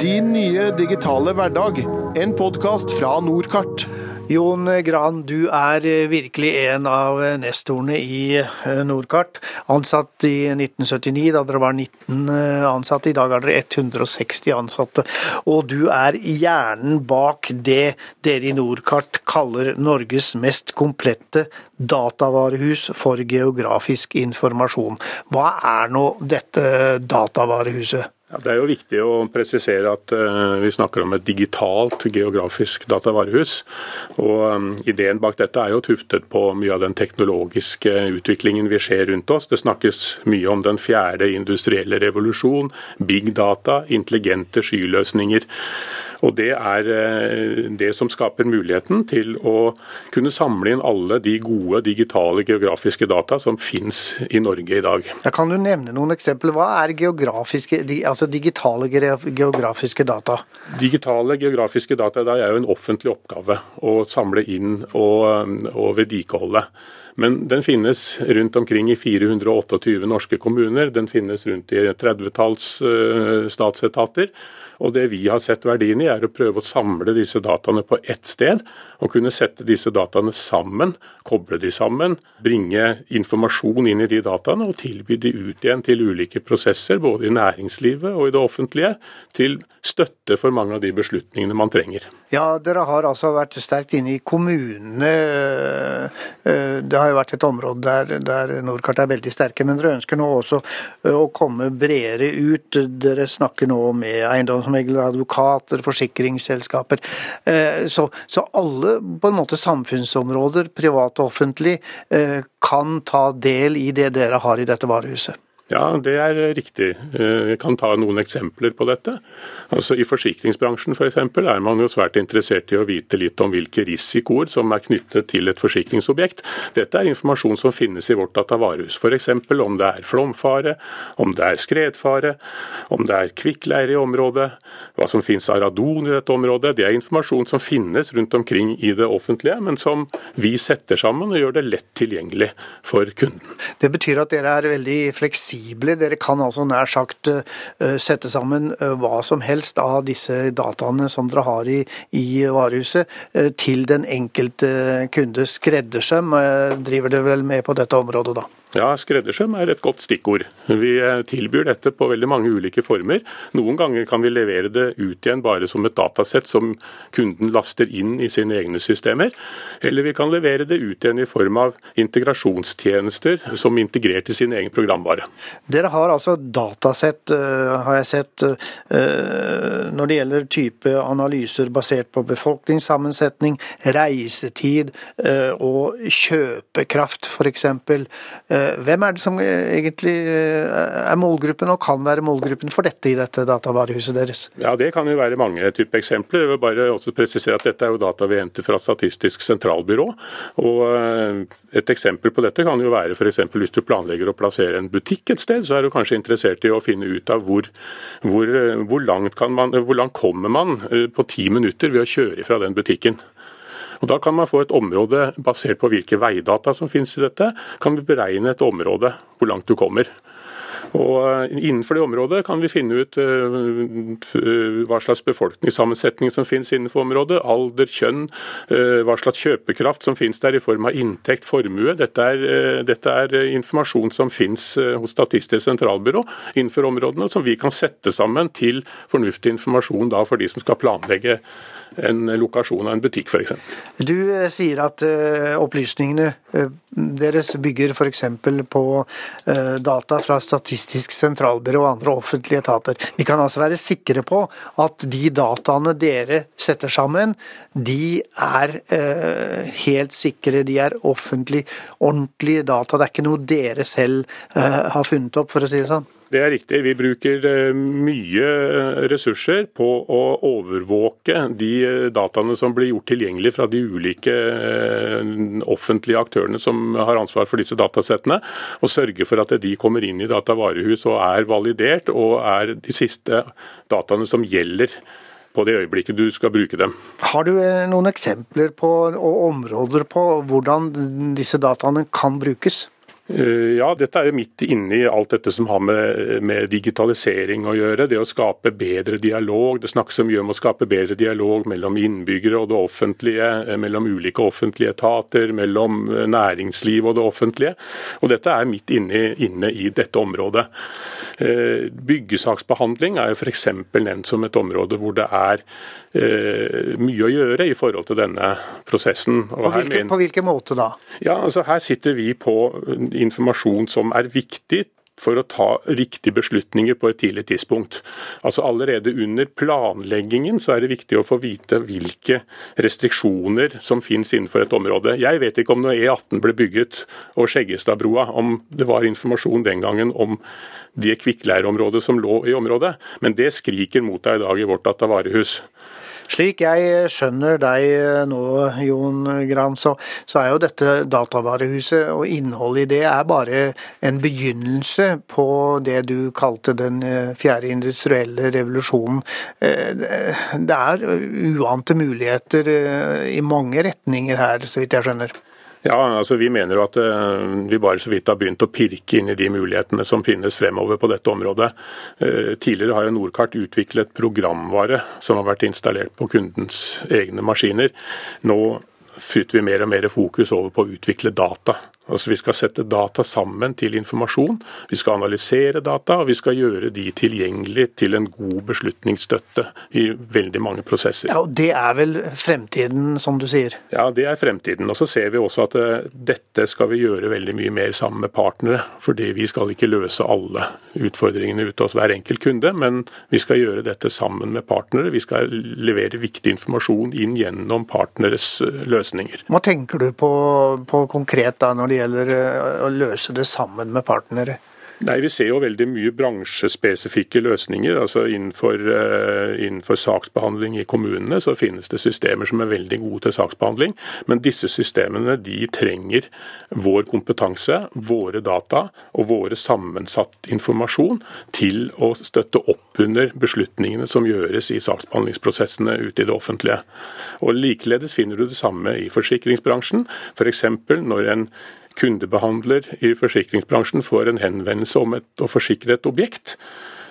Din nye digitale hverdag. En podkast fra Nordkart. Jon Gran, du er virkelig en av nestorene i Nordkart. Ansatt i 1979, da dere var 19 ansatte. I dag er dere 160 ansatte. Og du er hjernen bak det dere i Nordkart kaller Norges mest komplette datavarehus for geografisk informasjon. Hva er nå dette datavarehuset? Ja, det er jo viktig å presisere at uh, vi snakker om et digitalt geografisk datavarehus. Og um, Ideen bak dette er jo tuftet på mye av den teknologiske utviklingen vi ser rundt oss. Det snakkes mye om den fjerde industrielle revolusjon, big data, intelligente skyløsninger. Og Det er eh, det som skaper muligheten til å kunne samle inn alle de gode digitale geografiske data som finnes i Norge i dag. Da kan du nevne noen eksempler? Hva er altså digitale geografiske data? Digitale geografiske data er jo en offentlig oppgave å samle inn og, og vedlikeholde. Men den finnes rundt omkring i 428 norske kommuner. Den finnes rundt i 30-talls uh, statsetater. Og Det vi har sett verdien i, er å prøve å samle disse dataene på ett sted. Og kunne sette disse dataene sammen, koble de sammen, bringe informasjon inn i de dataene og tilby de ut igjen til ulike prosesser, både i næringslivet og i det offentlige, til støtte for mange av de beslutningene man trenger. Ja, Dere har altså vært sterkt inne i kommunene. det det har jo vært et område der, der Nordkart er veldig sterke, men dere ønsker nå også å komme bredere ut. Dere snakker nå med eiendomsmeglere, advokater, forsikringsselskaper. Så, så, alle på en måte samfunnsområder, privat og offentlig, kan ta del i det dere har i dette varehuset. Ja, det er riktig. Jeg kan ta noen eksempler på dette. Altså I forsikringsbransjen f.eks. For er man jo svært interessert i å vite litt om hvilke risikoer som er knyttet til et forsikringsobjekt. Dette er informasjon som finnes i vårt datavarehus. F.eks. om det er flomfare, om det er skredfare, om det er kvikkleire i området, hva som finnes av radon i dette området. Det er informasjon som finnes rundt omkring i det offentlige, men som vi setter sammen og gjør det lett tilgjengelig for kunden. Det betyr at dere er veldig fleksible fleksible. Dere kan altså nær sagt eh, sette sammen eh, hva som helst av disse dataene som dere har i, i varehuset, eh, til den enkelte kunde. Skreddersøm driver dere vel med på dette området da? Ja, skreddersøm er et godt stikkord. Vi eh, tilbyr dette på veldig mange ulike former. Noen ganger kan vi levere det ut igjen bare som et datasett som kunden laster inn i sine egne systemer. Eller vi kan levere det ut igjen i form av integrasjonstjenester som integrert i sin egen programvare. Dere har altså datasett, eh, har jeg sett, eh, når det gjelder type analyser basert på befolkningssammensetning, reisetid og kjøpekraft f.eks. Eh, hvem er det som eh, egentlig eh, er målgruppen, og kan være målgruppen for dette i dette datavarehuset deres? Ja, Det kan jo være mange typer eksempler. Jeg vil bare også presisere at Dette er jo data vi henter fra Statistisk sentralbyrå. og Et eksempel på dette kan jo være f.eks. hvis du planlegger å plassere en butikk et sted, så er du kanskje interessert i å finne ut av hvor, hvor, hvor, langt, man, hvor langt kommer man på ti minutter ved å kjøre fra den butikken. Og Da kan man få et område basert på hvilke veidata som finnes i dette, kan vi beregne et område hvor langt du kommer. Og eh, Innenfor det området kan vi finne ut eh, hva slags befolkningssammensetning som finnes innenfor området. Alder, kjønn, eh, hva slags kjøpekraft som finnes der i form av inntekt, formue. Dette er, dette er informasjon som finnes hos Statistisk sentralbyrå innenfor områdene, som vi kan sette sammen til fornuftig informasjon for de som skal planlegge en lokasjon av en butikk f.eks. Du eh, sier at uh, opplysningene uh, deres bygger f.eks. på data fra Statistisk sentralbyrå og andre offentlige etater. Vi kan altså være sikre på at de dataene dere setter sammen, de er helt sikre. De er offentlig, ordentlige data. Det er ikke noe dere selv har funnet opp, for å si det sånn. Det er riktig. Vi bruker eh, mye eh, ressurser på å overvåke de eh, dataene som blir gjort tilgjengelig fra de ulike offentlige aktørene som har ansvar for disse datasettene, og sørge for at de kommer inn i datavarehus og er validert og er de siste dataene som gjelder på det øyeblikket du skal bruke dem. Har du noen eksempler på, og områder på hvordan disse dataene kan brukes? Eh, ja, dette er jo midt inne i alt dette som har med, med, digitalisering å gjøre. Det å skape bedre dialog. Det snakkes mye om å skape bedre dialog mellom innbyggere og det offentlige, eh, mellom ulike offentlige etater, mellom eh, næringsliv og det offentlige. Og dette er midt inne, inne i dette området. Byggesaksbehandling er jo f.eks. nevnt som et område hvor det er mye å gjøre i forhold til denne prosessen. På hvilke, på hvilke måte da? Ja, altså Her sitter vi på informasjon som er viktig for å ta riktige beslutninger på et tidlig tidspunkt. Altså Allerede under planleggingen så er det viktig å få vite hvilke restriksjoner som finnes innenfor et område. Jeg vet ikke om når E18 ble bygget og Skjeggestadbrua, om det var informasjon den gangen om det kvikkleireområdet som lå i området, men det skriker mot deg i dag i vårt datavarehus. Slik jeg skjønner deg nå, Jon Gran, så, så, er jo dette datavarehuset og innholdet i det er bare en begynnelse på det du kalte den eh, fjerde industrielle revolusjonen. Eh, det er uante muligheter eh, i mange retninger her, så vidt jeg skjønner. Ja, altså Vi mener jo at uh, vi bare så vidt har begynt å pirke inn i de mulighetene som finnes fremover på dette området. Uh, tidligere har jo Nordkart utviklet programvare som har vært installert på kundens egne maskiner. Nå flytter vi mer og mer fokus over på å utvikle data. Altså Vi skal sette data sammen til informasjon, vi skal analysere data og vi skal gjøre de tilgjengelig til en god beslutningsstøtte i veldig mange prosesser. Ja, og Det er vel fremtiden, som du sier? Ja, det er fremtiden. Og så ser vi også at uh, dette skal vi gjøre veldig mye mer sammen med partnere. Fordi vi skal ikke løse alle utfordringene ute hos hver enkelt kunde, men vi skal gjøre dette sammen med partnere. Vi skal levere viktig informasjon inn gjennom partneres uh, løsninger. Hva tenker du på, på konkret da når det det gjelder eh, å løse det sammen med partnere? Nei, Vi ser jo veldig mye bransjespesifikke løsninger. altså innenfor, uh, innenfor, saksbehandling i kommunene så finnes det systemer som er veldig gode til saksbehandling. Men disse systemene de trenger vår kompetanse, våre data og våre sammensatt informasjon til å støtte opp under beslutningene som gjøres i saksbehandlingsprosessene ute i det offentlige. Og Likeledes finner du det samme i forsikringsbransjen. F.eks. For når en kundebehandler i forsikringsbransjen får en henvendelse om et, å forsikre et objekt,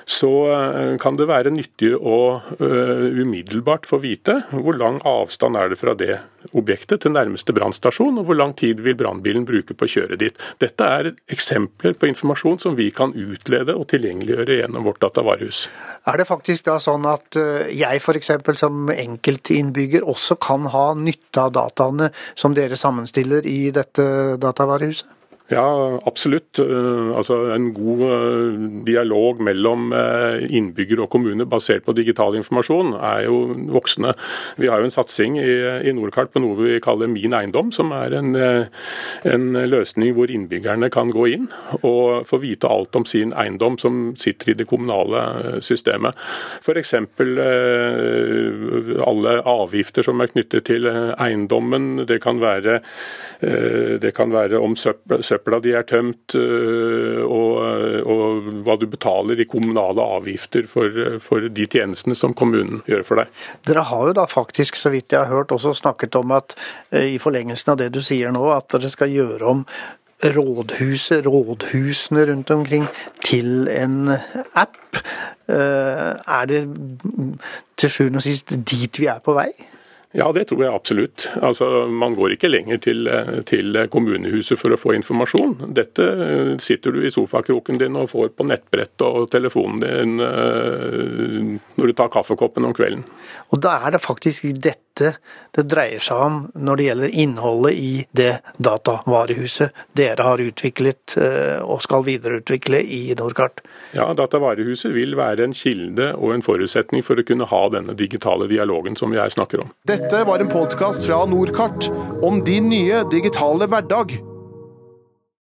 så eh, kan det være nyttig å uh, umiddelbart få vite hvor lang avstand er det fra det objektet til nærmeste brannstasjon, og hvor lang tid vil brannbilen bruke på å kjøre dit. Dette er eksempler på informasjon som vi kan utlede og tilgjengeliggjøre gjennom vårt datavarehus. Er det faktisk da sånn at eh, jeg f.eks. som enkeltinnbygger også kan ha nytte av dataene som dere sammenstiller i dette datavarehuset? Ja, absolutt. Eh, altså En god eh, dialog mellom innbyggere innbygger og kommune basert på digital informasjon er jo voksende. Vi har jo en satsing i Nordkart på noe vi kaller Min eiendom, som er en, en, løsning hvor innbyggerne kan gå inn og få vite alt om sin eiendom som sitter i det kommunale systemet. F.eks. alle avgifter som er knyttet til eiendommen. Det kan være, det kan være om søppel søpla di er tømt, øh, og, og, hva du betaler i kommunale avgifter for, for, de tjenestene som kommunen gjør for deg. Dere har jo da faktisk, så vidt jeg har hørt, også snakket om at øh, i forlengelsen av det du sier nå, at dere skal gjøre om rådhuset, rådhusene rundt omkring, til en app. Øh, er det til sjuende og sist dit vi er på vei? Ja, det tror jeg absolutt. Altså, Man går ikke lenger til, til, kommunehuset for å få informasjon. Dette sitter du i sofakroken din og får på nettbrett og telefonen din eh, når du tar kaffekoppen om kvelden. Og da er det faktisk dette det dreier seg om når det gjelder innholdet i det datavarehuset dere har utviklet eh, og skal videreutvikle i Nordkart? Ja, Datavarehuset vil være en kilde og en forutsetning for å kunne ha denne digitale dialogen som jeg snakker om. Dette var en podkast fra Nordkart om din nye digitale hverdag.